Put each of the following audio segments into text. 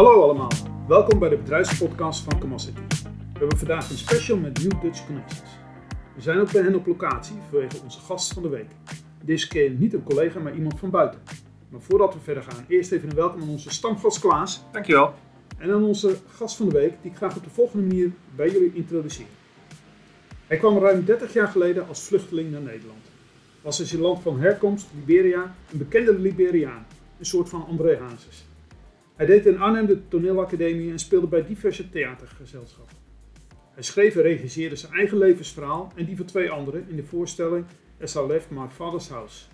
Hallo allemaal, welkom bij de bedrijfspodcast van Comacity. We hebben vandaag een special met New Dutch Connections. We zijn ook bij hen op locatie vanwege onze gast van de week. Deze keer niet een collega, maar iemand van buiten. Maar voordat we verder gaan, eerst even een welkom aan onze stamgast Klaas Dankjewel. en aan onze gast van de week, die ik graag op de volgende manier bij jullie introduceer. Hij kwam ruim 30 jaar geleden als vluchteling naar Nederland. Was in zijn land van herkomst, Liberia, een bekende Liberiaan, een soort van André Hazes. Hij deed in Arnhem de toneelacademie en speelde bij diverse theatergezelschappen. Hij schreef en regisseerde zijn eigen levensverhaal en die van twee anderen in de voorstelling As I Left My Father's House.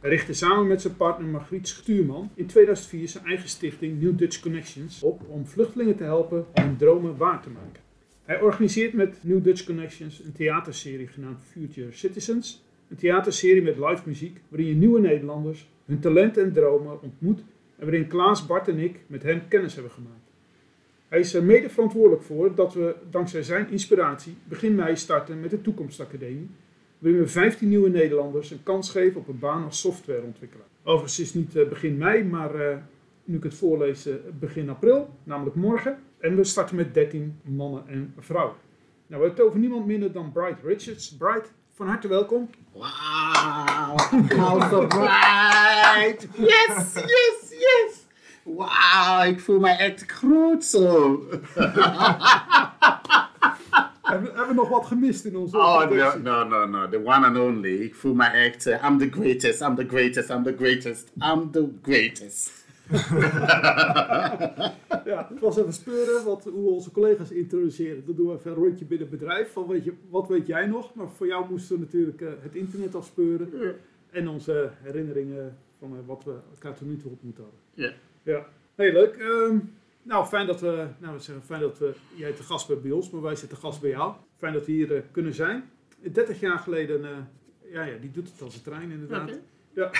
Hij richtte samen met zijn partner Margriet Stuurman in 2004 zijn eigen stichting New Dutch Connections op om vluchtelingen te helpen hun dromen waar te maken. Hij organiseert met New Dutch Connections een theaterserie genaamd Future Citizens. Een theaterserie met live muziek waarin je nieuwe Nederlanders hun talenten en dromen ontmoet en waarin Klaas, Bart en ik met hem kennis hebben gemaakt. Hij is er mede verantwoordelijk voor dat we dankzij zijn inspiratie begin mei starten met de Toekomstacademie, waarin we 15 nieuwe Nederlanders een kans geven op een baan als softwareontwikkelaar. Overigens is het niet eh, begin mei, maar eh, nu ik het voorlees, begin april, namelijk morgen. En we starten met 13 mannen en vrouwen. Nou, we hebben het over niemand minder dan Bright Richards. Bright, van harte welkom. Wow, how so bright! Yes, yes, yes! Wauw, ik voel mij echt groot zo. Hebben, hebben we nog wat gemist in onze Oh, no, no, no, no, the one and only. Ik voel mij echt, eh, I'm the greatest, I'm the greatest, I'm the greatest, I'm the greatest. Ja, het was even speuren wat, hoe onze collega's introduceren. Dan doen we even een rondje binnen het bedrijf. Van weet je, wat weet jij nog? Maar voor jou moesten we natuurlijk eh, het internet afspeuren. En onze herinneringen van eh, wat we elkaar tot nu toe ontmoet hadden. Ja. Ja, heel leuk. Ehm, nou, fijn dat, we, nou, we zeggen, fijn dat we, jij te gast bent bij ons, maar wij zitten gast bij jou. Fijn dat we hier eh, kunnen zijn. 30 jaar geleden, eh, ja, ja, die doet het als een trein inderdaad. Ja.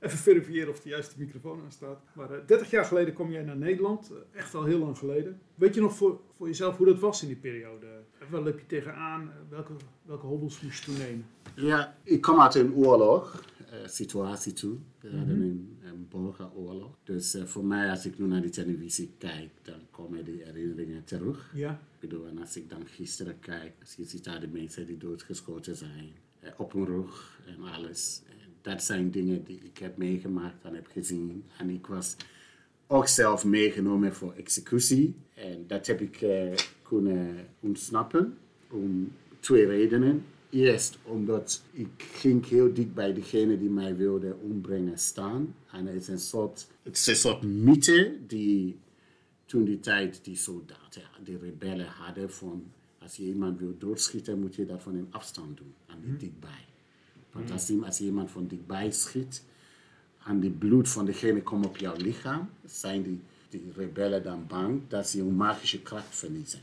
Even verifiëren of de juiste microfoon aan staat. Maar eh, 30 jaar geleden kwam jij naar Nederland. Eh, echt al heel lang geleden. Weet je nog voor, voor jezelf hoe dat was in die periode? Eh, Waar liep je tegenaan? Welke, welke hobbels moest je toen nemen? Ja, ik kom uit een oorlog situatie toe. We hadden Mhm. een, een burgeroorlog. Dus voor mij, als ik nu naar die televisie kijk, dan komen die herinneringen terug. Ja. Ik bedoel, en als ik dan gisteren kijk, je ziet daar de mensen die doodgeschoten zijn, op hun rug en alles. Dat zijn dingen die ik heb meegemaakt en heb gezien. En ik was ook zelf meegenomen voor executie. En dat heb ik eh, kunnen ontsnappen om twee redenen. Eerst omdat ik ging heel dik bij degene die mij wilde ombrengen staan. En het is een soort, het is een soort mythe die toen die tijd die soldaten, die rebellen hadden van als je iemand wil doodschieten, moet je dat van een afstand doen en niet dichtbij. Want als, je- als iemand van dichtbij schiet en die bloed van degene komt op jouw lichaam, zijn die, die rebellen dan bang dat ze hun magische kracht verliezen.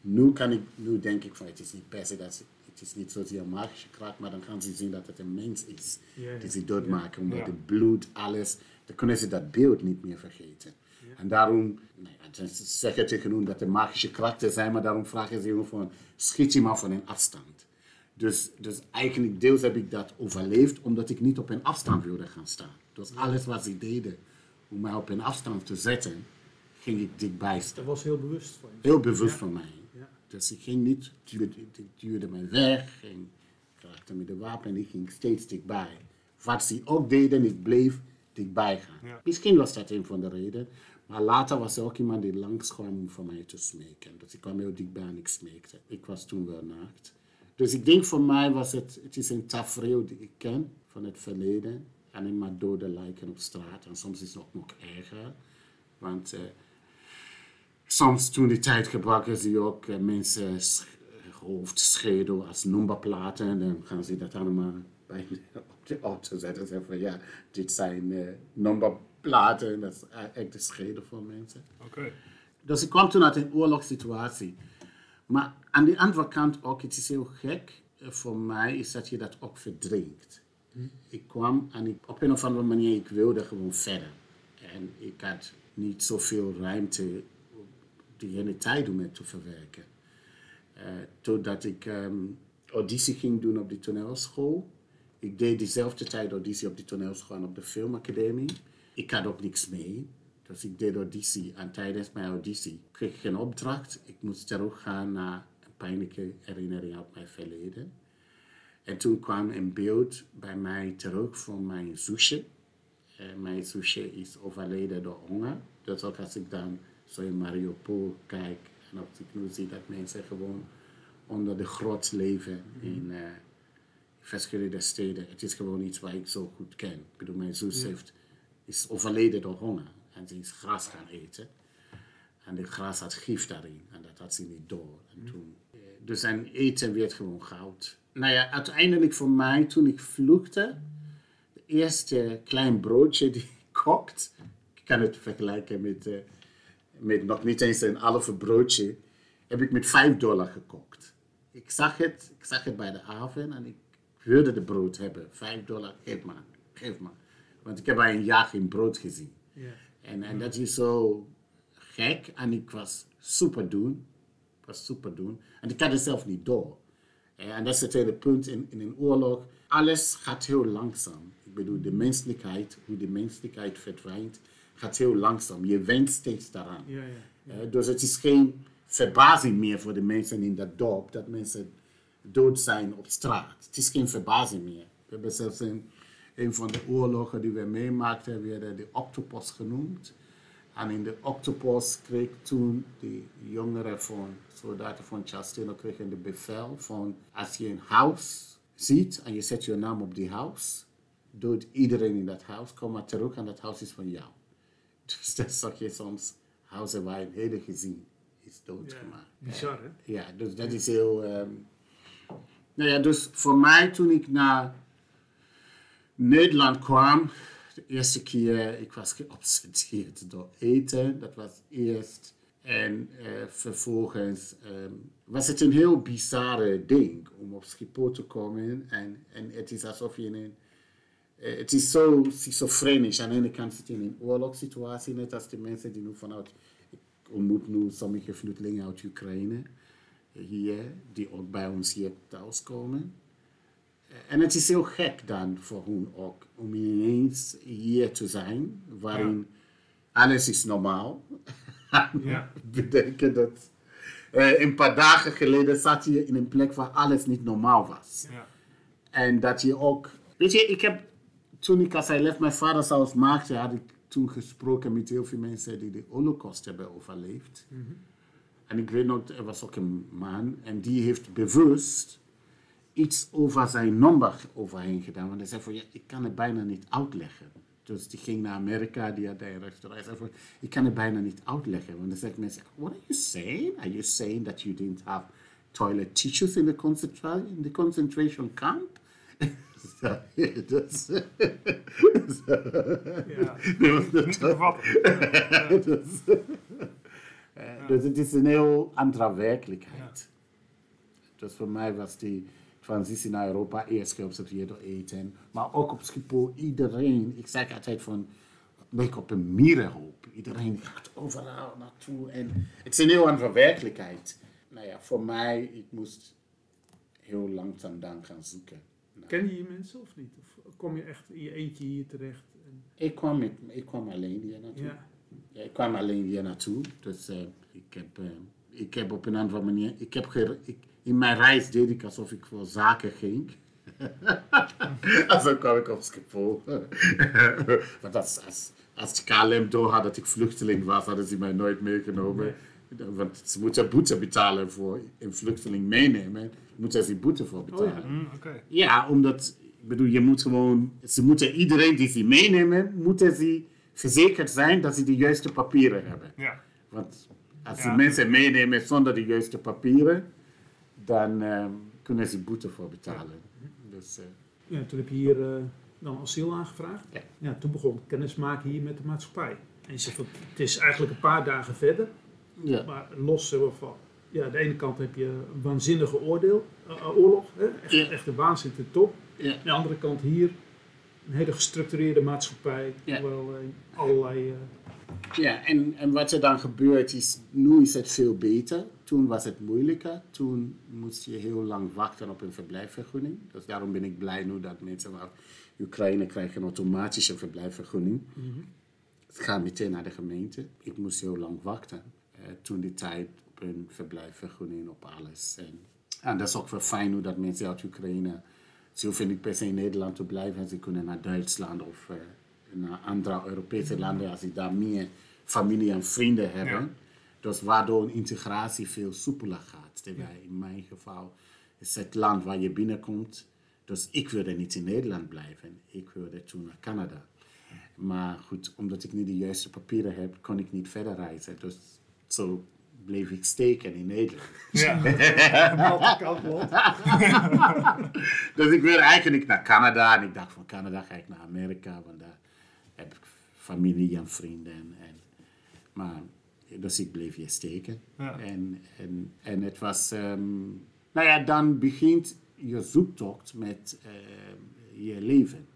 Nu, kan ik, nu denk ik van het is niet per se dat ze, het is niet zozeer magische kracht, maar dan gaan ze zien dat het een mens is Ja, ja. die ze doodmaken. Omdat Ja. het bloed, alles, dan kunnen ze dat beeld niet meer vergeten. En daarom, ze zeggen tegen hun dat er magische krachten zijn, maar daarom vragen ze hun van, schiet je maar van een afstand. Dus, dus eigenlijk deels heb ik dat overleefd, omdat ik niet op een afstand wilde gaan staan. Dus alles wat ze deden om mij op een afstand te zetten, ging ik dichtbij staan. Dat was heel bewust van je. Heel bewust van mij. Ja. Dus ik ging niet, duwde, ik duwde mij weg, ging, ik raakte met de wapen en ik ging steeds dichtbij. Wat ze ook deden, ik bleef dichtbij gaan. Ja. Misschien was dat een van de redenen, maar later was er ook iemand die langs kwam om voor mij te smeken. Dus ik kwam heel dichtbij en ik smeekte. Ik was toen wel naakt. Dus ik denk voor mij was het, het is een tafereel die ik ken van het verleden. Alleen maar dode lijken op straat en soms is het ook nog erger. Want eh, Soms toen die tijd gebruiken ze ook eh, mensen sch- hoofd, schedel als nummerplaten. En dan gaan ze dat allemaal bij, op de auto zetten. En zeggen van ja, dit zijn eh nummerplaten. Dat is echt de schedel van mensen. Oké. Dus ik kwam toen uit een oorlogssituatie. Maar aan de andere kant ook, het is heel gek eh, voor mij, is dat je dat ook verdrinkt. Ik kwam en ik, op een of andere manier, ik wilde gewoon verder. En ik had niet zoveel ruimte die hele tijd om het te verwerken. Eh, totdat ik ehm, auditie ging doen op de toneelschool. Ik deed diezelfde tijd auditie op de toneelschool en op de filmacademie. Ik had ook niks mee. Dus ik deed auditie en tijdens mijn auditie kreeg ik een opdracht. Ik moest teruggaan naar een pijnlijke herinnering uit mijn verleden. En toen kwam een beeld bij mij terug van mijn zusje. Uh, mijn zusje is overleden door honger. Dus ook als ik dan zo in Mariupol kijk en als ik nu zie dat mensen gewoon onder de grot leven in uh, verschillende steden. Het is gewoon iets wat ik zo goed ken. Ik bedoel, mijn zus heeft, is overleden door honger en ze is gras gaan eten. En de gras had gif daarin en dat had ze niet door. En toen, uh, dus zijn eten werd gewoon goud. Nou ja, uiteindelijk voor mij, toen ik vluchtte, het eerste klein broodje die ik kocht, ik kan het vergelijken met, uh, met nog niet eens een halve broodje, heb ik met 5 dollar gekocht. Ik zag het, ik zag het bij de haven en ik wilde de brood hebben. 5 dollar, geef maar, geef maar. Want ik heb al een jaar geen brood gezien. En, en dat is zo gek en ik was super doen. Ik was super doen. En ik had het zelf niet door. En dat is het hele punt in, in een oorlog. Alles gaat heel langzaam. Ik bedoel, de menselijkheid, hoe de menselijkheid verdwijnt, gaat heel langzaam. Je went steeds daaraan. Ja, ja. Dus het is geen verbazing meer voor de mensen in dat dorp dat mensen dood zijn op straat. Het is geen verbazing meer. We hebben zelfs in een van de oorlogen die we meemaakten, werden de octopus genoemd. En in de octopus kreeg toen de jongeren van soldaten van Chastino kregen de bevel van als je een huis ziet en je zet je naam op die huis, doet iedereen in dat huis, kom maar terug en dat huis is van jou. Dus dat zag je soms huizen waar een hele gezin is doodgemaakt. Ja, bizar hè? Ja, dus dat is heel... Um, nou ja, dus voor mij toen ik naar Nederland kwam, de eerste keer, ik was geobsedeerd door eten. Dat was eerst. En uh, vervolgens um, was het een heel bizarre ding om op Schiphol te komen. En, en het is alsof je in een... Uh, het is zo schizofrenisch. Aan de ene kant zit je in een oorlogssituatie, net als de mensen die nu vanuit... Ik ontmoet nu sommige vluchtelingen uit Oekraïne hier, die ook bij ons hier thuiskomen. En het is heel gek dan voor hun ook om ineens hier te zijn, waarin ja. alles is normaal. Ja. Bedenken dat uh, een paar dagen geleden zat je in een plek waar alles niet normaal was. Ja. En dat je ook, weet je, ik heb toen ik als hij lef mijn vader zelfs maakte, had ik toen gesproken met heel veel mensen die de holocaust hebben overleefd. Mm -hmm. En ik weet nog, er was ook een man en die heeft bewust iets over zijn nummer overheen gedaan. Want hij zei van, ja, ik kan het bijna niet uitleggen. Dus die ging naar Amerika, die had een restaurant. Hij zei van, ik kan het bijna niet uitleggen. Want dan zeggen mensen, what are you saying? Are you saying that you didn't have toilet tissues in the, concentra in the concentration camp? so, dus, Ja, dus, niet te dus het is een heel andere werkelijkheid. Dus voor mij was die transitie naar Europa eerst geobserveerd door eten. Maar ook op Schiphol, iedereen, ik zeg altijd van, leek op een mierenhoop. Iedereen gaat overal naartoe. En het is een heel andere werkelijkheid. Nou ja, voor mij, ik moest heel langzaam dan gaan zoeken. Nou, Ken je je mensen of niet? Of kom je echt in je eentje hier terecht? En, ik, kwam met, ik kwam alleen hier naartoe. ja. Ja, ik kwam alleen hier naartoe. Dus uh, ik, heb, uh, ik heb op een andere manier. Ik heb ik, in mijn reis deed ik alsof ik voor zaken ging. en zo kwam ik op Schiphol. Want als, als, als KLM door had dat ik vluchteling was, hadden ze mij nooit meegenomen. Nee. Want ze moeten boete betalen voor een vluchteling meenemen. Moeten ze boete voor betalen. Oh ja. Mm, okay. ja, omdat, ik bedoel, je moet gewoon. Ze moeten iedereen die ze meenemen, moeten ze verzekerd zijn dat ze de juiste papieren hebben. Ja. Want als Ja. ze mensen meenemen zonder de juiste papieren, dan ehm, kunnen ze boete voor betalen. Dus, eh, Ja, toen heb je hier eh, dan asiel aangevraagd. Ja. toen begon kennismaken hier met de maatschappij. En je zegt, van, het is eigenlijk een paar dagen verder. ja. Maar los maar, van, ja, aan de ene kant heb je een waanzinnige oordeel, eh, eh, oorlog. Hè? Echt, Ja. echt een waanzin top. Ja. Aan de andere kant hier een hele gestructureerde maatschappij. Ja. Wel eh, allerlei... eh, Ja, en, en wat er dan gebeurt is, nu is het veel beter. Toen was het moeilijker. Toen moest je heel lang wachten op een verblijfsvergunning. Dus daarom ben ik blij nu dat mensen uit Oekraïne krijgen een automatische verblijfsvergunning. ga meteen naar de gemeente. Ik moest heel lang wachten. Eh, toen die tijd op een verblijfvergunning, op alles. En, en dat is ook wel fijn hoe dat mensen uit Oekraïne, ze hoeven niet per se in Nederland te blijven. Ze kunnen naar Duitsland of uh, naar andere Europese landen als ze daar meer familie en vrienden hebben. Dus waardoor een integratie veel soepeler gaat. Terwijl in mijn geval is het land waar je binnenkomt. Dus ik wilde niet in Nederland blijven. Ik wilde toen naar Canada. Maar goed, omdat ik niet de juiste papieren heb, kon ik niet verder reizen. Dus zo bleef ik steken in Nederland. Ja, dus ik wilde eigenlijk naar Canada. En ik dacht van Canada ga ik naar Amerika, want daar heb ik familie en vrienden. En, maar, dus ik bleef hier steken. Ja. En, en, en het was, um, nou ja, dan begint je zoektocht met uh, je leven.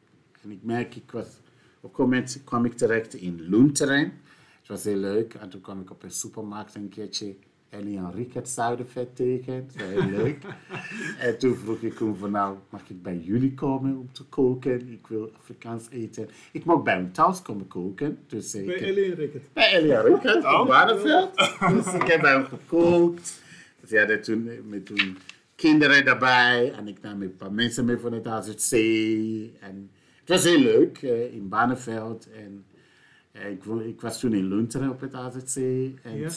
En ik merk, ik was op een moment kwam ik terecht in Loenteren. Het was heel leuk. En toen kwam ik op een supermarkt een keertje Ellie en Rick zuidenvet was heel leuk. en toen vroeg ik hem van nou, mag ik bij jullie komen om te koken? Ik wil Afrikaans eten. Ik mag bij hem thuis komen koken. Dus bij Ellie en Rickert? Bij Ellie en Rickert, oh. op Barneveld. dus ik heb bij hem gekookt. Dus ja, hadden toen, met toen kinderen daarbij. En ik nam een paar mensen mee van het AZC. En het was heel leuk uh, in Barneveld. En uh, ik, ik, was toen in Lunteren op het AZC. En ja.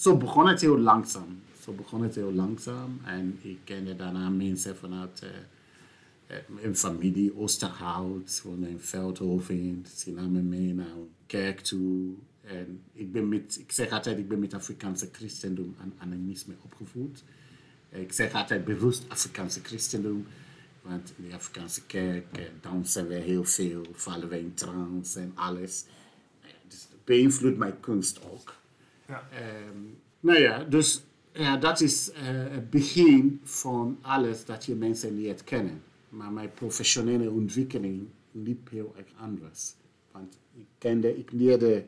Zo, begon het heel langzaam. Zo begon het heel langzaam. En ik kende daarna mensen vanuit uh, een familie, Oosterhout, woonde in Veldhoven. Ze namen mee naar een kerk toe. En ik, ben met, ik zeg altijd, ik ben met Afrikaanse christendom en animisme opgevoed. Ik zeg altijd bewust Afrikaanse christendom. Want in de Afrikaanse kerk eh, dansen we heel veel, vallen we in trance en alles. Dus dat beïnvloedt mijn kunst ook. Um, nou ja, dus ja, dat is uh, het begin van alles dat je mensen leert kennen. Maar mijn professionele ontwikkeling liep heel erg anders. Want ik, kende, ik leerde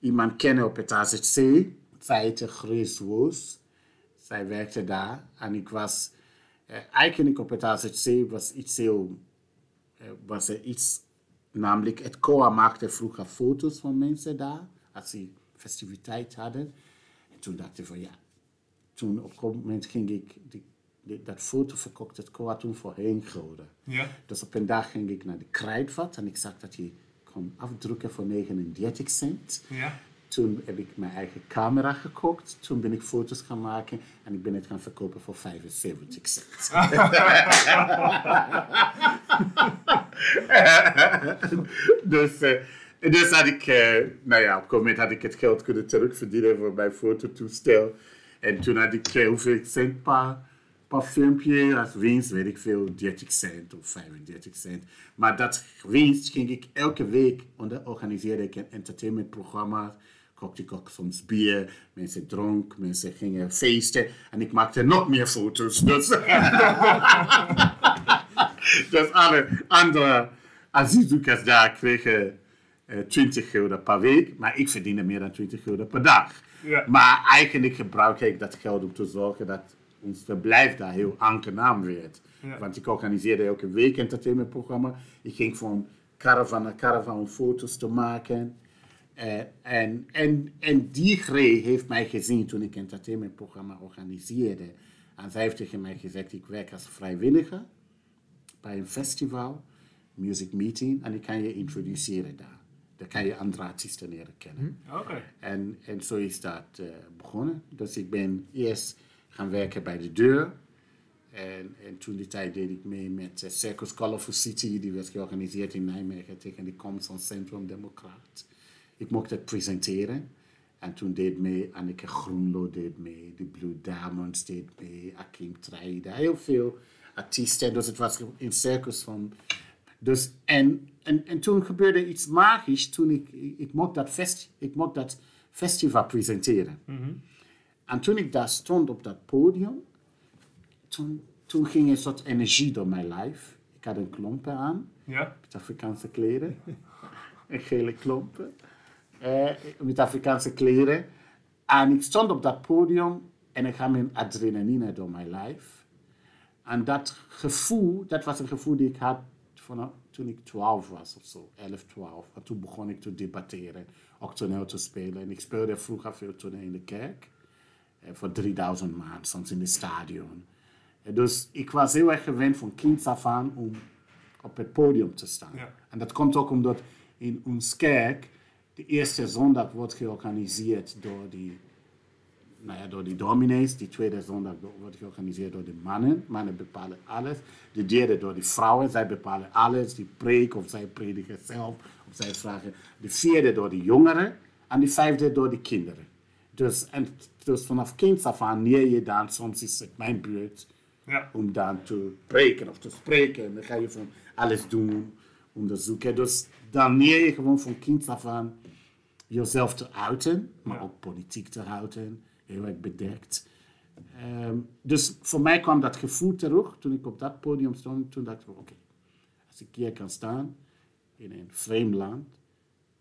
iemand kennen op het AZC. Heette Grace Woos. Zij werkte daar en ik was uh, eigenlijk op het AZC was iets heel, uh, was er iets, namelijk het COA maakte vroeger foto's van mensen daar, als ze festiviteit hadden. En toen dacht ik van ja, toen op een moment ging ik, die, die, dat foto verkocht het COA toen voor groter. Ja. Dus op een dag ging ik naar de kruidvat en ik zag dat je kon afdrukken voor 39 cent. Ja. Toen heb ik mijn eigen camera gekocht. Toen ben ik foto's gaan maken en ik ben het gaan verkopen voor 75 cent. dus, uh, dus had ik, uh, nou ja, op een moment had ik het geld kunnen terugverdienen voor mijn fototoestel. En toen had ik uh, hoeveel cent per, per filmpje als winst, weet ik veel, 30 cent of 35 cent. Maar dat winst ging ik elke week, onder organiseerde ik een entertainmentprogramma kocht ik ook soms bier. Mensen dronk, mensen gingen feesten. En ik maakte nog meer foto's. Dus, dus alle andere asielzoekers daar kregen 20 gulden per week. Maar ik verdiende meer dan 20 gulden per dag. Ja. Maar eigenlijk gebruik ik dat geld om te zorgen dat ons verblijf daar heel aangenaam werd. Ja. Want ik organiseerde elke week entertainmentprogramma. Ik ging van caravan naar caravan om foto's te maken. Uh, en, en, en die Grey heeft mij gezien toen ik entertainmentprogramma organiseerde. En zij heeft tegen mij gezegd, ik werk als vrijwilliger bij een festival, music meeting, en ik kan je introduceren daar. Dan kan je andere artiesten leren kennen. Hm, oké. En, en zo is dat uh, begonnen. Dus ik ben eerst gaan werken bij de deur. En, en toen die tijd deed ik mee met uh, Circus Colorful City, die werd georganiseerd in Nijmegen tegen de komst van Centrum Democraat. Ik mocht het presenteren. En toen deed mee Anneke Groenlo deed mee, de Blue Diamonds deed mee, Akim Traida, heel veel artiesten. Dus het was een circus van... Dus, en, en, en toen gebeurde iets magisch toen ik, ik, mocht, dat fest, ik mocht dat festival presenteren. Mm En toen ik daar stond op dat podium, toen, toen ging een soort energie door mijn lijf. Ik had een klompen aan, ja. met Afrikaanse kleren, een gele klompen eh, met Afrikaanse kleren. En ik stond op dat podium en ik had mijn adrenaline door mijn lijf. En dat gevoel, dat was een gevoel die ik had vanaf toen ik 12 was of zo, 11, 12. En toen begon ik te debatteren, ook toneel te spelen. En ik speelde vroeger veel toneel in de kerk. eh, Voor 3000 man, soms in het stadion. En dus ik was heel erg gewend van kinds af aan om op het podium te staan. Ja. En dat komt ook omdat in ons kerk de eerste zondag wordt georganiseerd door die, nou ja, door die dominees. Die tweede zondag wordt georganiseerd door de mannen. Mannen bepalen alles. De derde door de vrouwen. Zij bepalen alles. Die preek of zij prediken zelf. Of zij vragen. De vierde door de jongeren. En de vijfde door de kinderen. Dus, en, dus vanaf kinds af aan leer je dan, soms is het mijn beurt, Ja. om dan te preken of te spreken. En dan ga je van alles doen, onderzoeken. Dus dan leer je gewoon van kind af aan jezelf te uiten, maar Ja. ook politiek te houden, heel erg bedekt. Ehm, dus voor mij kwam dat gevoel terug toen ik op dat podium stond. Toen dacht ik, oké, als ik hier kan staan in een vreemd land,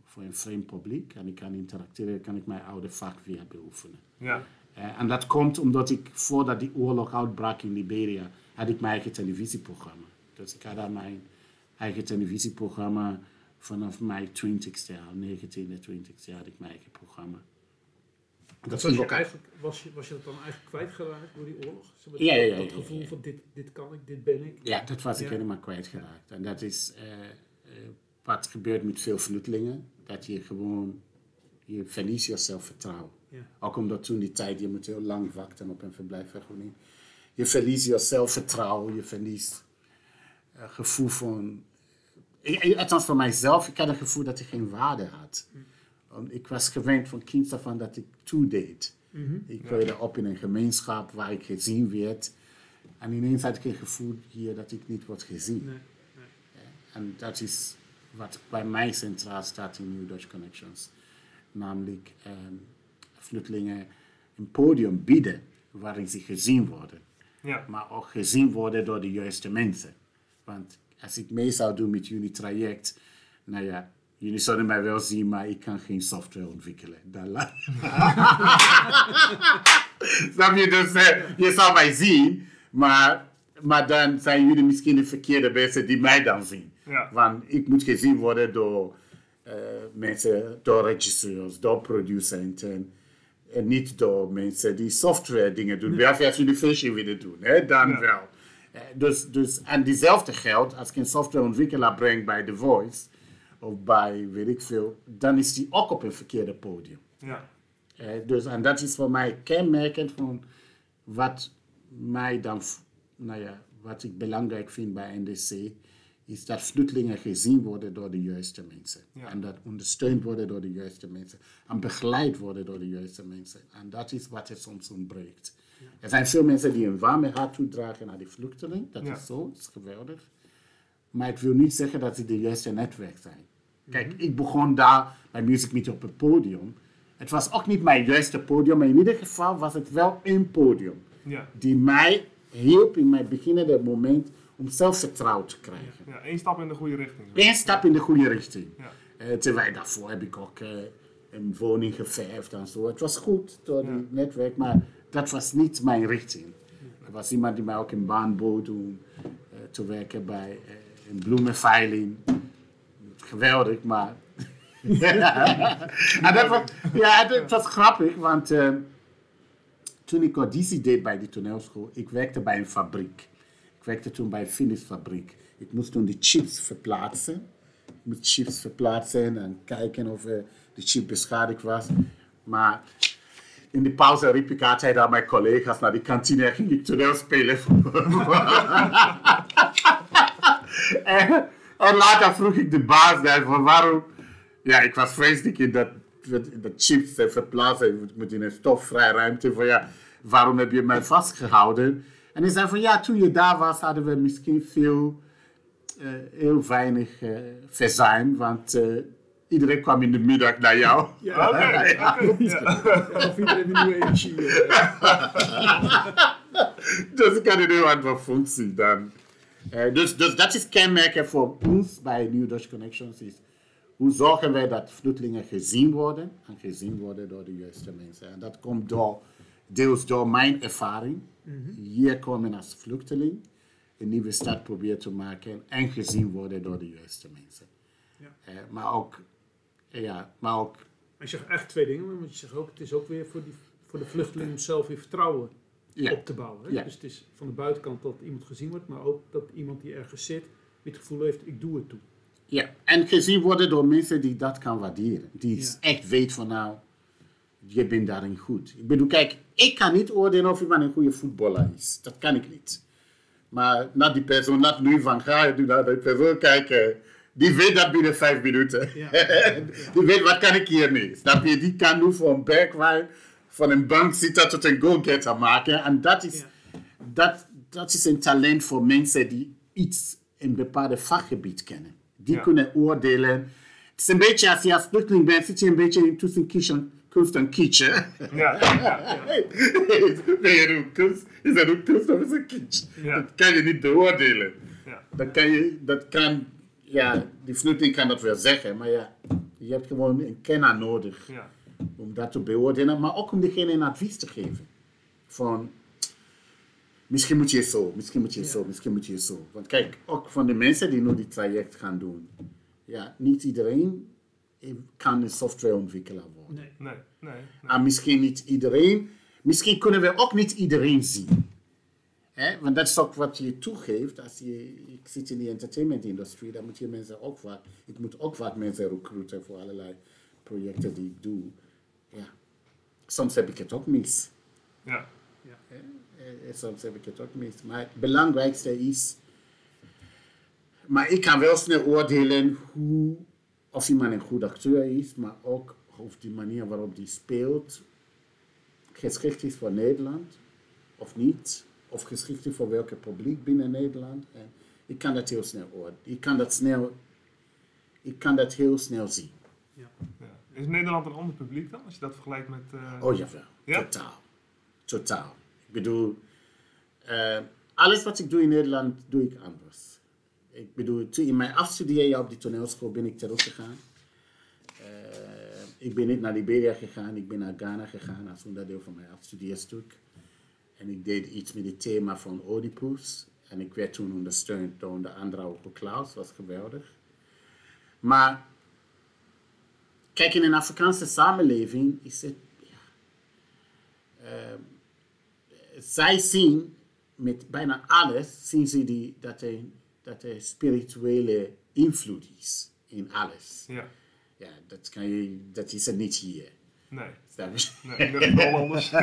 voor een vreemd publiek, en ik kan interacteren, kan ik mijn oude vak weer beoefenen. Ja. Eh, en dat komt omdat ik, voordat die oorlog uitbrak in Liberia, had ik mijn eigen televisieprogramma. Dus ik had daar mijn eigen televisieprogramma vanaf mijn 20ste jaar, 19e, 20ste jaar had ik mijn eigen programma. Dat was, je ook eigenlijk, was, je, was je dat dan eigenlijk kwijtgeraakt door die oorlog? Zeg maar, Ja, ja, ja, Dat ja, gevoel ja. van dit, dit kan ik, dit ben ik. Ja, dat was ik helemaal kwijtgeraakt. En dat is eh, eh, wat gebeurt met veel vluchtelingen. Dat je gewoon, je verliest je zelfvertrouwen. Ja. Ook omdat toen die tijd, je moet heel lang wachten op een verblijfsvergunning. Je verliest je zelfvertrouwen, je verliest het gevoel van... Ik- Althans voor mijzelf, ik had het gevoel dat ik geen waarde had. Want Ik was gewend van kind af aan dat ik toedeed. Ik groeide op in een gemeenschap waar ik gezien werd. En ineens had ik het gevoel hier dat ik niet word gezien. Nee, En dat is wat bij mij centraal staat in New Dutch Connections. Namelijk ehm, vluchtelingen een podium bieden waarin ze gezien worden. Ja. Maar ook gezien worden door de juiste mensen. Want als ik mee zou doen met jullie traject, nou ja, jullie zouden mij wel zien, maar ik kan geen software ontwikkelen. Dan la- Snap je? Dus eh, je zou mij zien, maar, maar dan zijn jullie misschien de verkeerde mensen die mij dan zien. Ja. Want ik moet gezien worden door eh, mensen, door regisseurs, door producenten. En niet door mensen die software dingen doen. Behalve als jullie fashion willen doen, hè, dan Ja. wel. Eh, Dus, dus, en diezelfde geldt als ik een softwareontwikkelaar breng bij The Voice, of bij weet ik veel, dan is die ook op een verkeerde podium. Ja. Eh, dus, en dat is voor mij kenmerkend van wat mij dan, nou ja, wat ik belangrijk vind bij NDC, is dat vluchtelingen gezien worden door de juiste mensen. Ja. En dat ondersteund worden door de juiste mensen. En begeleid worden door de juiste mensen. En dat is wat er soms ontbreekt. Er zijn veel mensen die een warme hart toedragen naar die vluchteling. Dat Ja. is zo, dat is geweldig. Maar het wil niet zeggen dat ze de juiste netwerk zijn. Kijk, ik begon daar bij Music Meet op het podium. Het was ook niet mijn juiste podium, maar in ieder geval was het wel een podium. Ja. Die mij hielp in mijn beginnende moment om zelfvertrouwen te krijgen. Ja. Eén stap in de goede richting. Eén stap in de goede richting. Ja. Eh, terwijl daarvoor heb ik ook eh, een woning geverfd en zo. Het was goed door Ja. netwerk, maar dat was niet mijn richting. Er was iemand die mij ook een baan bood om eh, te werken bij een bloemenveiling. Geweldig, maar. en dat was, ja, het was grappig, want eh, toen ik auditie deed bij die toneelschool, ik werkte bij een fabriek. Ik werkte toen bij een finishfabriek. Ik moest toen de chips verplaatsen. Ik moest chips verplaatsen en kijken of eh, de chip beschadigd was. Maar in de pauze riep ik altijd aan mijn collega's naar de kantine en ging ik toneel spelen. en, en later vroeg ik de baas daar van waarom... Ja, ik was vreselijk in dat, dat chips eh, verplaatsen. Ik moet in een stofvrij ruimte. Van, ja, waarom heb je mij vastgehouden? En hij zei van ja, toen je daar was hadden we misschien veel, eh, heel weinig eh verzuim. Want eh, iedereen kwam in de middag naar jou. Ja, Oké. oké, Ja. ja, of iedereen een nieuwe energie. dus ik had een heel andere functie dan. Eh, dus, dus dat is kenmerken voor ons bij New Dutch Connections. Is hoe zorgen wij dat vluchtelingen gezien worden en gezien worden door de juiste mensen. En dat komt door, deels door mijn ervaring. Hier komen als vluchteling. een nieuwe stad proberen te maken en gezien worden door de juiste mensen. Ja. Eh, maar ook, ja, maar ook, Maar je zegt echt twee dingen, want je zegt ook, het is ook weer voor, die, voor de vluchteling zelf weer vertrouwen ja, op te bouwen. Ja. Dus het is van de buitenkant dat iemand gezien wordt, maar ook dat iemand die ergens zit, het gevoel heeft, ik doe het toe. ja, en gezien worden door mensen die dat kan waarderen. Die Ja. echt weet van nou, je bent daarin goed. Ik bedoel, kijk, ik kan niet oordelen of iemand een goede voetballer is. Dat kan ik niet. Maar laat die persoon, laat nu van ga je naar die persoon kijken. Die weet dat binnen vijf minuten. Ja. die weet wat kan ik hier niet. Snap je? Die kan nu voor een bergwijn van een bank zitten tot een go-getter maken. En dat is, Ja. dat, dat is een talent voor mensen die iets in een bepaald vakgebied kennen. Die Ja. kunnen oordelen. Het is een beetje als je als vluchteling bent, zit je een beetje tussen kies en kunst en kitsch. hè? Ja, ja, Ben je kunst? Is dat ook kunst of is het kitsch? Ja. Dat kan je niet beoordelen. ja. Dat kan je, dat kan, ja, die vluchteling kan dat wel zeggen, maar ja, je hebt gewoon een kenner nodig ja. Om dat te beoordelen, maar ook om degene een advies te geven. Van, misschien moet je zo, misschien moet je Ja. zo, misschien moet je zo. Want kijk, ook van de mensen die nu die traject gaan doen, ja, niet iedereen kan een softwareontwikkelaar worden. Nee. Nee, nee. nee. En misschien niet iedereen, misschien kunnen we ook niet iedereen zien. Hè? Want dat is ook wat je toegeeft. Als je, ik zit in de entertainment-industrie, dan moet je mensen ook vaak, ik moet ook vaak mensen recruiten voor allerlei projecten die ik doe. Ja. Soms heb ik het ook mis. Ja, Eh, eh, Soms heb ik het ook mis. Maar het belangrijkste is, maar ik kan wel snel oordelen hoe, of iemand een goed acteur is, maar ook of die manier waarop die speelt geschikt is voor Nederland of niet. Of geschikt is voor welke publiek binnen Nederland. En ik kan dat heel snel oordelen. Ik kan dat snel, ik kan dat heel snel zien. Ja. ja. Is Nederland een ander publiek dan, als je dat vergelijkt met... eh, Oh Ja? totaal. Totaal. Ik bedoel, eh, alles wat ik doe in Nederland, doe ik anders. Ik bedoel, toen in mijn afstudeerjaar op die toneelschool ben ik teruggegaan. Eh, ik ben niet naar Liberia gegaan, ik ben naar Ghana gegaan als onderdeel van mijn afstudeerstuk. En ik deed iets met het thema van Oedipus. En ik werd toen ondersteund door onder andere Hugo Klaus, was geweldig. Maar kijk, in een Afrikaanse samenleving is het. Ja, eh, zij zien met bijna alles, zien ze die, dat, er, dat er spirituele invloed is in alles. Ja, Ja, dat, kan je, dat is er niet hier. nee. Je? Nee, dat is wel anders.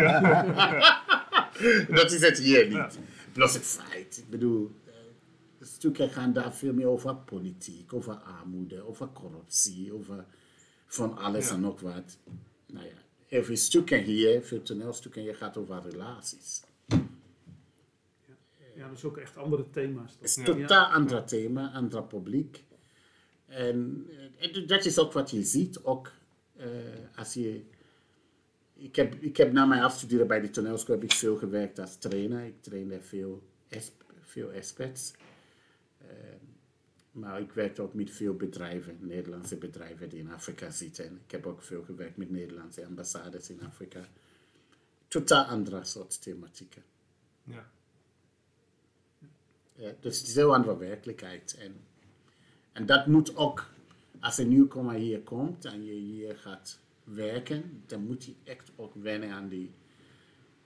Dat is het hier niet. Ja. Plus het feit, ik bedoel, eh, stukken gaan daar veel meer over politiek, over armoede, over corruptie, over van alles Ja. en nog wat. Nou ja, stukken hier, veel toneelstukken hier gaat over relaties. ja, dat is ook echt andere thema's. Het is een totaal ander thema, ander publiek. En eh, dat is ook wat je ziet, ook eh, als je... Ik heb, ik heb na mijn afstuderen bij de toneelschool heb ik veel gewerkt als trainer. Ik trainde veel, veel experts. Eh, maar ik werkte ook met veel bedrijven, Nederlandse bedrijven die in Afrika zitten. Ik heb ook veel gewerkt met Nederlandse ambassades in Afrika. Totaal andere soort thematieken. Ja. Ja, dus het is heel andere werkelijkheid. En, en dat moet ook, als een nieuwkomer hier komt en je hier gaat werken, dan moet je echt ook wennen aan die,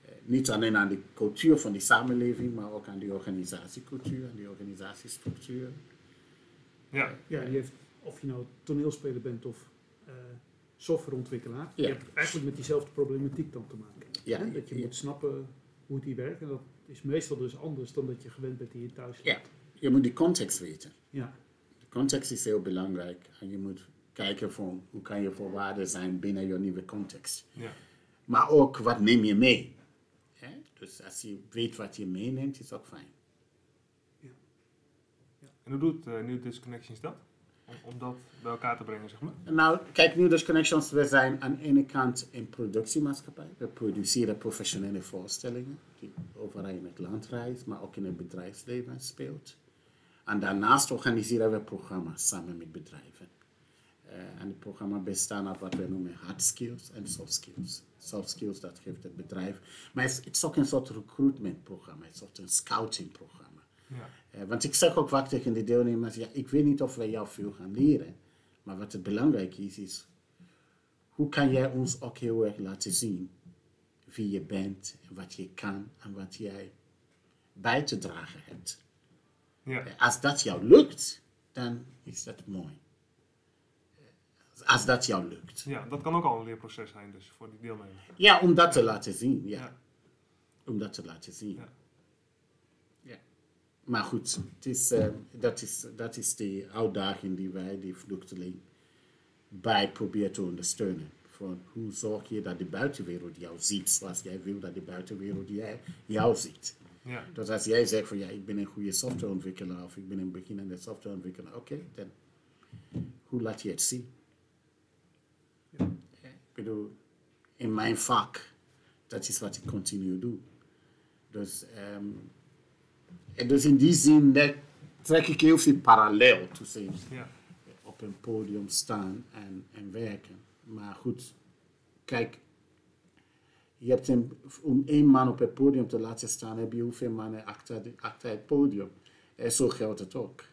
eh, niet alleen aan de cultuur van die samenleving, maar ook aan die organisatiecultuur, aan die organisatiestructuur. Ja. Ja, die heeft, of je nou toneelspeler bent of eh, softwareontwikkelaar, Ja. je hebt eigenlijk met diezelfde problematiek dan te maken. Ja, Hè? Dat je ja. moet snappen hoe het hier werkt. En dat is meestal dus anders dan dat je gewend bent hier thuis. Ja, je moet die context weten. Ja. De context is heel belangrijk en je moet kijken van hoe kan je voorwaarden zijn binnen je nieuwe context. ja. Maar ook wat neem je mee. Hè? Dus als je weet wat je meeneemt, is ook fijn. En hoe doet uh, New Disconnections dat? Om, om dat bij elkaar te brengen, zeg maar. Nou, kijk, New Dutch Connections, we zijn aan de ene kant een productiemaatschappij. We produceren professionele voorstellingen die overal in het land reizen, maar ook in het bedrijfsleven speelt. En daarnaast organiseren we programma's samen met bedrijven. Uh, en het programma bestaan uit wat we noemen hard skills en soft skills. Soft skills, dat geeft het bedrijf. Maar het is ook een soort recruitment programma, een soort een scouting programma. Ja. Eh, want ik zeg ook vaak tegen de deelnemers, ja, ik weet niet of wij jou veel gaan leren. Maar wat het belangrijk is, is hoe kan jij ons ook heel erg laten zien wie je bent, en wat je kan en wat jij bij te dragen hebt. Ja. Eh, Als dat jou lukt, dan is dat mooi. Als dat jou lukt. ja, dat kan ook al een leerproces zijn dus voor die deelnemers. Ja, om dat te laten zien. Ja. Ja. Om dat te laten zien. Ja. Maar goed, het is, eh, dat, is, dat is de uitdaging die wij, die vluchteling, bij proberen te ondersteunen. Van hoe zorg je dat de buitenwereld jou ziet zoals jij wil dat de buitenwereld jij, jou ziet. Ja. Dus als jij zegt van ja, ik ben een goede softwareontwikkelaar of ik ben een beginnende softwareontwikkelaar, oké, dan hoe laat je het zien? Ja. Ik bedoel, in mijn vak, dat is wat ik continu doe. Dus, ehm, en dus in die zin net, trek ik heel veel parallel tussen Ja. op een podium staan en, en werken. Maar goed, kijk, je hebt een, om één man op het podium te laten staan, heb je hoeveel mannen achter, de, achter het podium. En zo geldt het ook.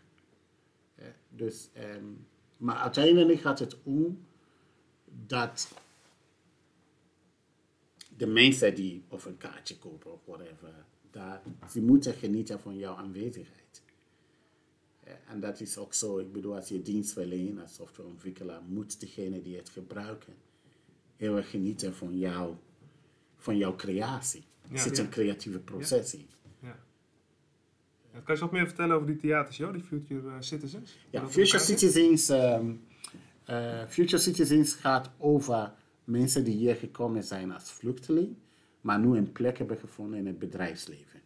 Dus, ehm, maar uiteindelijk gaat het om dat de mensen die of een kaartje kopen of whatever, ze moeten genieten van jouw aanwezigheid. Eh, En dat is ook zo, ik bedoel, als je dienst verleent als softwareontwikkelaar, moet degene die het gebruiken heel erg genieten van, jou, van jouw creatie. Er Ja. zit Ja. een creatieve proces in. Ja. Ja, Kan je wat meer vertellen over die theatershow, die Future eh, Citizens? Ja, in Future zit? Citizens, ehm, eh, Future Citizens gaat over mensen die hier gekomen zijn als vluchteling, maar nu een plek hebben gevonden in het bedrijfsleven.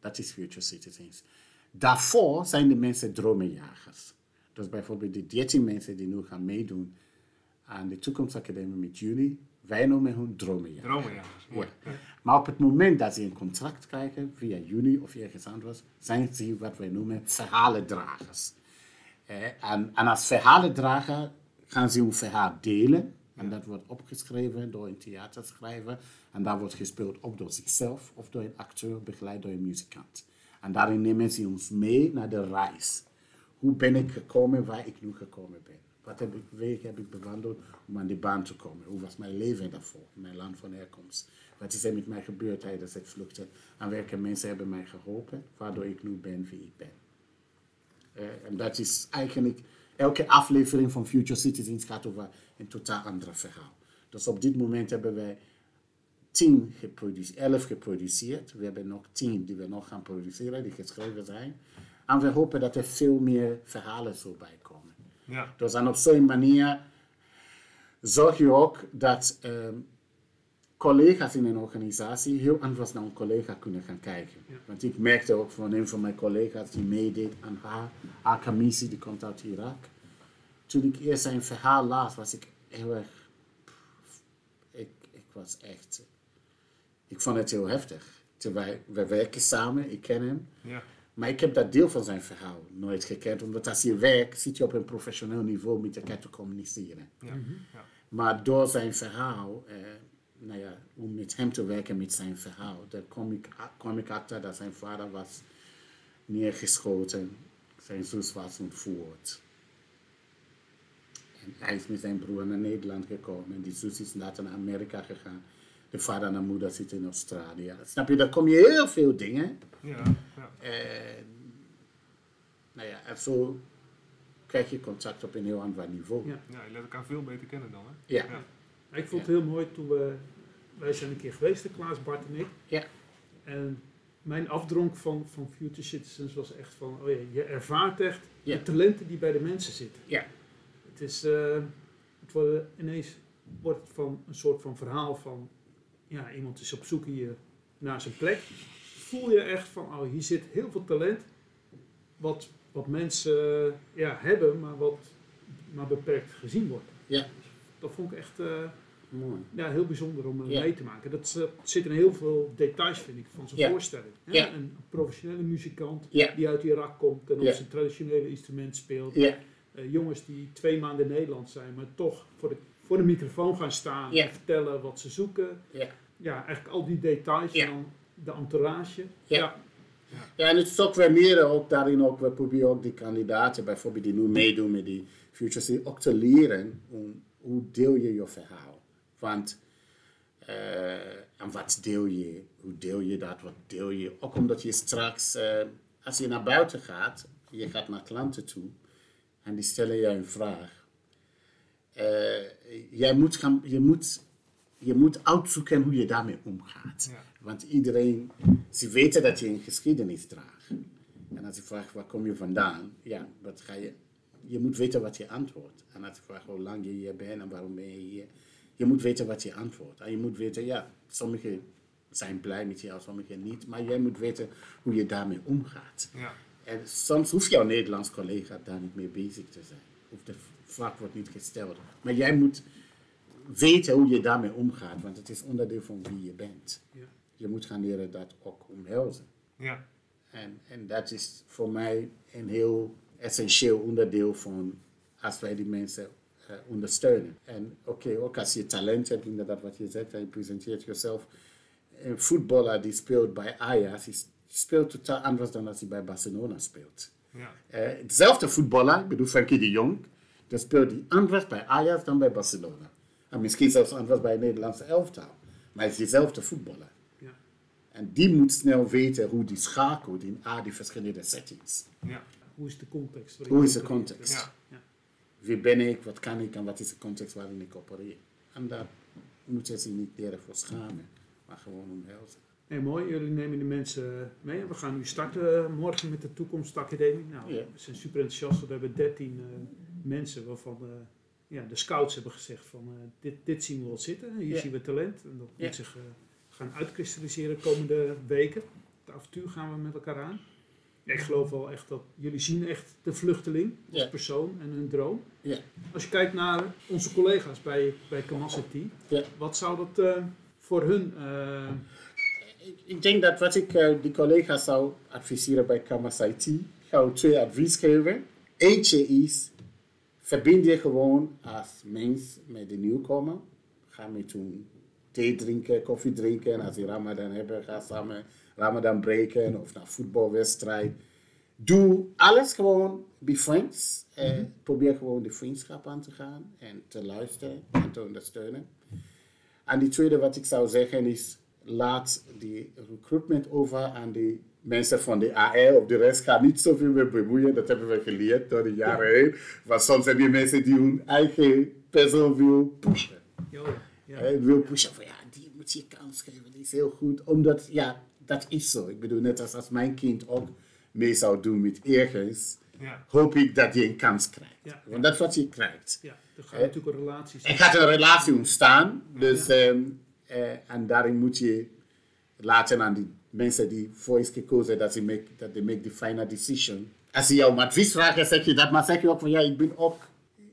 Dat is Future Citizens. Daarvoor zijn de mensen dromenjagers. Dus bijvoorbeeld de 13 mensen die nu gaan meedoen aan de Toekomstacademie met jullie, wij noemen hun dromenjagers. Dromenjagers. Ja. Maar op het moment dat ze een contract krijgen, via jullie of ergens anders, zijn ze wat wij noemen verhalendragers. Eh, en, en als verhalendrager gaan ze hun verhaal delen. En dat wordt opgeschreven door een theaterschrijver. En dat wordt gespeeld ook door zichzelf of door een acteur, begeleid door een muzikant. En daarin nemen ze ons mee naar de reis. Hoe ben ik gekomen waar ik nu gekomen ben? Wat heb ik, weg heb ik bewandeld om aan die baan te komen? Hoe was mijn leven daarvoor, mijn land van herkomst? Wat is er met mij gebeurd tijdens het vluchten? En welke mensen hebben mij geholpen, waardoor ik nu ben wie ik ben? Eh, en dat is eigenlijk, elke aflevering van Future Citizens gaat over een totaal ander verhaal. Dus op dit moment hebben wij tien geproduceerd, elf geproduceerd. We hebben nog tien die we nog gaan produceren, die geschreven zijn. En we hopen dat er veel meer verhalen zo bij komen. Ja. Dus en op zo'n manier zorg je ook dat ehm, collega's in een organisatie heel anders naar een collega kunnen gaan kijken. Want ik merkte ook van een van mijn collega's die meedeed aan haar, haar commissie, die komt uit Irak. Toen ik eerst zijn verhaal las, was ik heel erg... Ik, ik was echt... Ik vond het heel heftig. Terwijl we werken samen, ik ken hem. Ja. Maar ik heb dat deel van zijn verhaal nooit gekend, omdat als je werkt, zit je op een professioneel niveau met elkaar te communiceren. Ja. Ja. Maar door zijn verhaal, eh, nou ja, om met hem te werken met zijn verhaal, daar kwam ik, kwam ik achter dat zijn vader was neergeschoten, zijn zus was ontvoerd. En hij is met zijn broer naar Nederland gekomen en die zus is later naar Amerika gegaan. De vader en de moeder zitten in Australië. Snap je, daar kom je heel veel dingen. Ja. Ja. En, nou ja, en zo krijg je contact op een heel ander niveau. Ja. ja, je leert elkaar veel beter kennen dan, hè? Ja. Ja. Ik vond het heel mooi toen we, wij zijn een keer geweest, de Klaas, Bart en ik. Ja. En mijn afdronk van, van Future Citizens was echt van, oh ja, je ervaart echt Ja. de talenten die bij de mensen zitten. Ja. Het is, eh, het wordt ineens wordt het van een soort van verhaal van, ja, iemand is op zoek hier naar zijn plek. Voel je echt van, oh, hier zit heel veel talent, wat, wat mensen eh, ja, hebben, maar wat maar beperkt gezien wordt. Ja. Dat vond ik echt eh, Mooi. ja, heel bijzonder om eh, Ja. mee te maken. Dat eh, zit in heel veel details, vind ik, van Ja. voorstelling. Hè? Ja. Een professionele muzikant die uit Irak komt en op zijn traditionele instrument speelt. Eh, jongens die twee maanden in Nederland zijn, maar toch voor de, voor de microfoon gaan staan Ja. en vertellen wat ze zoeken. Ja. Ja, eigenlijk al die details Ja. en dan de entourage. Ja. Ja. Ja, en het is ook weer meer, ook daarin ook, we proberen ook die kandidaten, bijvoorbeeld die nu meedoen met die Future City, ook te leren om, hoe deel je je verhaal. Want, eh, en wat deel je, hoe deel je dat, wat deel je, ook omdat je straks, eh, als je naar buiten gaat, je gaat naar klanten toe, en die stellen je een vraag. Eh, jij moet gaan, je moet, je moet uitzoeken hoe je daarmee omgaat. Ja. Want iedereen, ze weten dat je een geschiedenis draagt. En als je vraagt, waar kom je vandaan? Ja, wat ga je, je moet weten wat je antwoordt. En als je vraagt hoe lang je hier bent en waarom ben je hier, je moet weten wat je antwoordt. En je moet weten, ja, sommigen zijn blij met jou, sommigen niet. Maar jij moet weten hoe je daarmee omgaat. Ja. En soms hoeft jouw Nederlands collega daar niet mee bezig te zijn. Of de vraag wordt niet gesteld. Maar jij moet weten hoe je daarmee omgaat, want het is onderdeel van wie je bent. Ja. Je moet gaan leren dat ook omhelzen. Ja. En, en dat is voor mij een heel essentieel onderdeel van als wij die mensen eh, ondersteunen. En oké, ook als je talent hebt, inderdaad wat je zegt, en je presenteert jezelf. Een voetballer die speelt bij Ajax, die speelt totaal anders dan als hij bij Barcelona speelt. Ja. Eh, hetzelfde voetballer, ik bedoel Frankie de Jong, dan speelt hij anders bij Ajax dan bij Barcelona. En misschien zelfs anders bij het Nederlandse elftal. Maar hij is dezelfde voetballer. Ja. En die moet snel weten hoe die schakelt in al die verschillende settings. Ja. Hoe is de context? Hoe is de context? Ja. Ja. Wie ben ik, wat kan ik en wat is de context waarin ik opereer? En daar moet je zich niet leren voor schamen, maar gewoon omhelzen. Hey, mooi, jullie nemen de mensen mee. We gaan nu starten morgen met de Toekomstacademie. Nou, Ja. we zijn super enthousiast. We hebben 13 eh, mensen waarvan eh, ja, de scouts hebben gezegd van eh, dit, dit zien we wel zitten. Hier Ja. zien we talent. En dat moet zich gaan uitkristalliseren de komende weken. Het avontuur gaan we met elkaar aan. Ik geloof wel echt dat jullie zien echt de vluchteling als persoon en hun droom. Ja. Als je kijkt naar onze collega's bij, bij wat zou dat voor hun... Ik, ik denk dat wat ik eh, die collega's zou adviseren bij Kamas IT, ik ga twee advies geven. Eentje is, verbind je gewoon als mens met de nieuwkomer. Ga met hun thee drinken, koffie drinken. En als die Ramadan hebben, ga samen Ramadan breken of naar voetbalwedstrijd. Doe alles gewoon, be friends. Eh, Probeer gewoon de vriendschap aan te gaan en te luisteren en te ondersteunen. En die tweede wat ik zou zeggen is, laat die recruitment over aan die mensen van de AR of de rest. Ga niet zoveel mee bemoeien, dat hebben we geleerd door de jaren heen. Want soms zijn die mensen die hun eigen persoon wil pushen. ja, wil pushen van ja, die moet je kans geven, die is heel goed. Omdat, ja, dat is zo. Ik bedoel, net als als mijn kind ook mee zou doen met ergens, Ja. hoop ik dat hij een kans krijgt. Ja. Want dat is wat je krijgt. Ja, er gaat natuurlijk een relatie Er gaat een relatie ontstaan. Dus, ehm, eh, en daarin moet je laten aan die mensen die voor is gekozen dat ze make, dat they make the final decision. Als ze jou om advies vragen, zeg je dat, maar zeg je ook van ja, ik ben ook,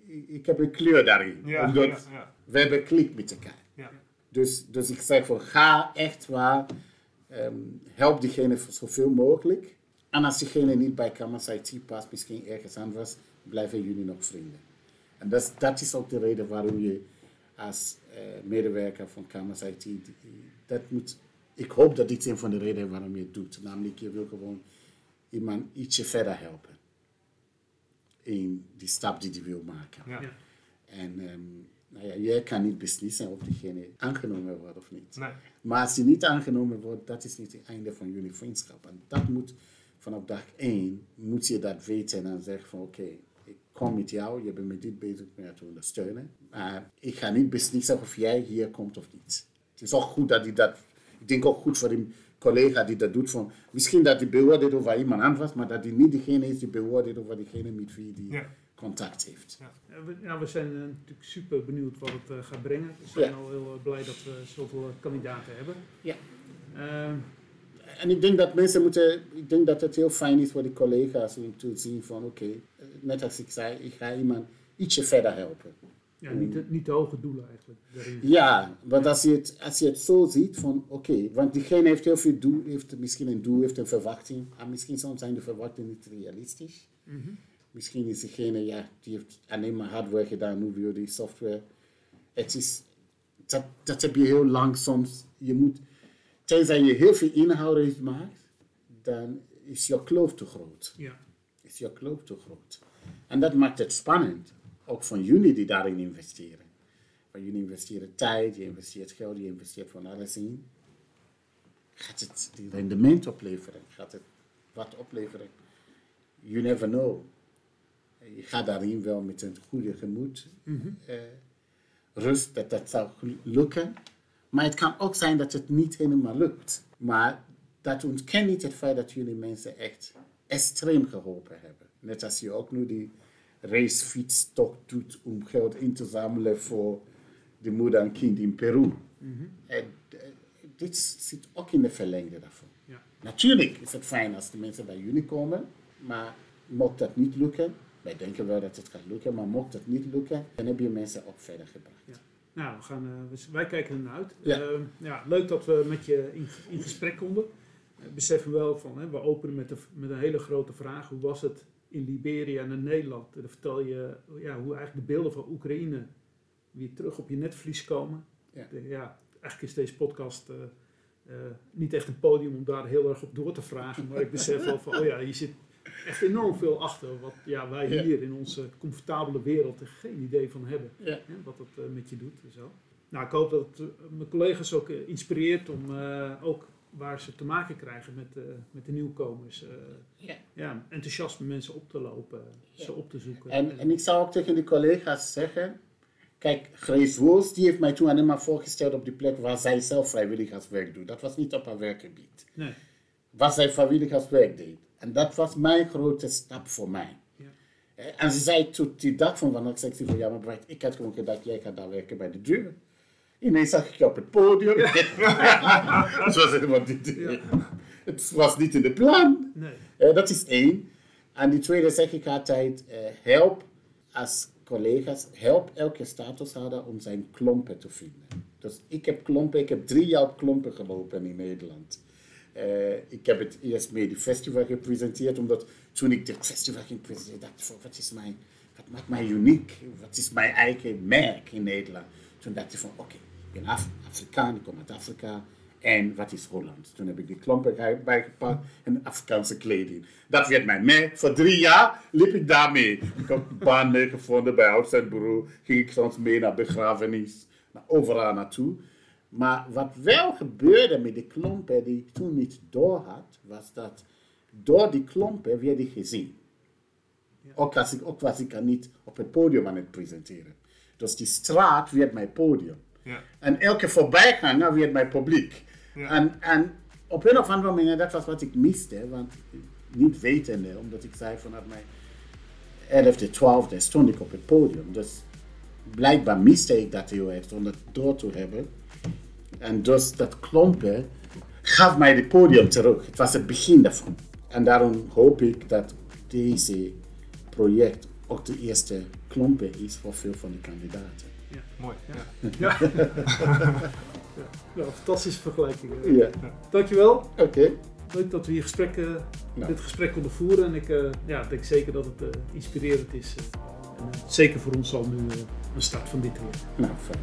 ik, ik heb een kleur daarin. Ja, Omdat ja, ja. we hebben klik met elkaar. Ja. Dus, dus ik zeg van ga echt waar, ehm, help diegene zoveel mogelijk. En als diegene niet bij Kamas IT past, misschien ergens anders, blijven jullie nog vrienden. En dat, is- dat is ook de reden waarom je als medewerker van Kamas IT, dat moet, ik hoop dat dit een van de redenen waarom je het doet. Namelijk, je wil gewoon iemand ietsje verder helpen. In die stap die die wil maken. Ja. En ehm, nou ja, jij kan niet beslissen of diegene aangenomen wordt of niet. Nee. Maar als die niet aangenomen wordt, dat is niet het einde van jullie vriendschap. En dat moet vanaf dag één, moet je dat weten en dan zeggen van oké, kom met jou, je bent met dit bezig om jou te ondersteunen. Maar ik ga niet beslissen of jij hier komt of niet. Het is ook goed dat hij dat, ik denk ook goed voor die collega die dat doet, van, misschien dat hij beoordeelt over iemand anders, maar dat hij niet degene is die beoordeelt over degene met wie die Ja. contact heeft. Ja, we, ja, we zijn eh, natuurlijk super benieuwd wat het eh, gaat brengen. We zijn Ja. al heel eh, blij dat we zoveel kandidaten hebben. Ja. Eh, En ik denk dat mensen moeten, ik denk dat het heel fijn is voor die collega's om te zien van oké, eh, net als ik zei, ik ga iemand ietsje verder helpen. ja, niet, te- niet te hoge doelen eigenlijk. daarin. Ja, want als je het, als je het zo ziet van oké, want diegene heeft heel veel doel, heeft misschien een doel, heeft een verwachting, en misschien soms zijn de verwachtingen niet realistisch. Mhm. Misschien is diegene, ja, die heeft alleen maar hardware gedaan, nu wil die software. Het is, dat, dat heb je heel lang soms. Je moet, tenzij je heel veel inhoud heeft maakt, dan is jouw kloof te groot. Ja. Is jouw kloof te groot. En dat maakt het spannend. Ook van jullie die daarin investeren. Want jullie investeren tijd, je investeert geld, je investeert van alles in. Gaat het die rendement opleveren? Gaat het wat opleveren? You never know. Je gaat daarin wel met een goede gemoed. eh, rust dat dat zou lukken. Maar het kan ook zijn dat het niet helemaal lukt. Maar dat ontkent niet het feit dat jullie mensen echt extreem geholpen hebben. Net als je ook nu die racefietstocht doet om geld in te zamelen voor de moeder en kind in Peru. En, eh, dit zit ook in de verlengde daarvan. Ja. Natuurlijk is het fijn als de mensen bij jullie komen, maar mocht dat niet lukken, wij denken wel dat het gaat lukken, maar mocht dat niet lukken, dan heb je mensen ook verder gebracht. Ja. Nou, we gaan, eh, wij kijken er naar uit. Ja. Eh, ja, leuk dat we met je in, in gesprek konden. Eh, beseffen wel van, hè, we openen met, de, met een hele grote vraag. Hoe was het in Liberia en in Nederland? En dan vertel je ja, hoe eigenlijk de beelden van Oekraïne weer terug op je netvlies komen. Ja. Ja, eigenlijk is deze podcast eh, eh, niet echt een podium om daar heel erg op door te vragen. Maar ik besef wel van, oh ja, hier zit echt enorm veel achter. Wat ja, wij Ja. hier in onze comfortabele wereld er geen idee van hebben Ja. hè, wat het eh, met je doet en zo. Nou, ik hoop dat het eh, mijn collega's ook eh, inspireert om eh, ook waar ze te maken krijgen met, eh, met de nieuwkomers, eh, Ja. ja, enthousiasme mensen op te lopen, Ja. ze op te zoeken. En, en ik zou ook tegen de collega's zeggen, kijk, Grace Woos, die heeft mij toen alleen maar voorgesteld op die plek waar zij zelf vrijwilligerswerk doet. Dat was niet op haar werkgebied. nee, Waar zij vrijwilligerswerk deed. En dat was mijn grote stap voor mij. Ja. En ze zei toen die dag van ik zei van ja, maar Bright, ik had gewoon gedacht, jij gaat daar werken bij de deur. Ineens zag ik je op het podium. het was helemaal niet, Ja. het was niet in de plan. nee, dat is één. En die tweede zeg ik altijd, eh, help als collega's, help elke statushouder om zijn klompen te vinden. Dus ik heb klompen, ik heb drie jaar op klompen gelopen in Nederland. Eh, ik heb het eerst mee die festival gepresenteerd, omdat toen ik dit festival ging presenteren, dacht ik wat is mijn, wat maakt mij uniek? Wat is mijn eigen merk in Nederland? Toen dacht ik van, oké, ik ben Af Afrikaan, ik kom uit Afrika. En wat is Holland? Toen heb ik die klompen bij- bijgepakt en Afrikaanse kleding. Dat werd mijn merk. Voor drie jaar liep ik daarmee. Ik heb een baan gevonden bij Oud en Bureau. Ging ik soms mee naar begrafenis, naar overal naartoe. Maar wat wel gebeurde met die klompen die ik toen niet door had, was dat door die klompen werd ik gezien. Ook, als ik, ook was ik er niet op het podium aan het presenteren. Dus die straat werd mijn podium. Ja. En elke voorbijganger werd mijn publiek. Ja. En, en op een of andere manier, dat was wat ik miste. Want niet wetende, omdat ik zei vanaf mijn 11e, 12e stond ik op het podium. Dus blijkbaar miste ik dat heel erg om dat door te hebben. En dus dat klompen gaf mij het podium terug. Het was het begin daarvan. En daarom hoop ik dat deze project ook de eerste klompen is voor veel van de kandidaten. Mooi. Ja. ja. ja. ja, fantastische vergelijking. Ja, Dankjewel. oké. Leuk dat we hier gesprek, Nou. dit gesprek konden voeren. En ik eh, ja, denk zeker dat het eh, inspirerend is. eh. en, zeker voor ons al nu een start van dit weer. Nou, fijn.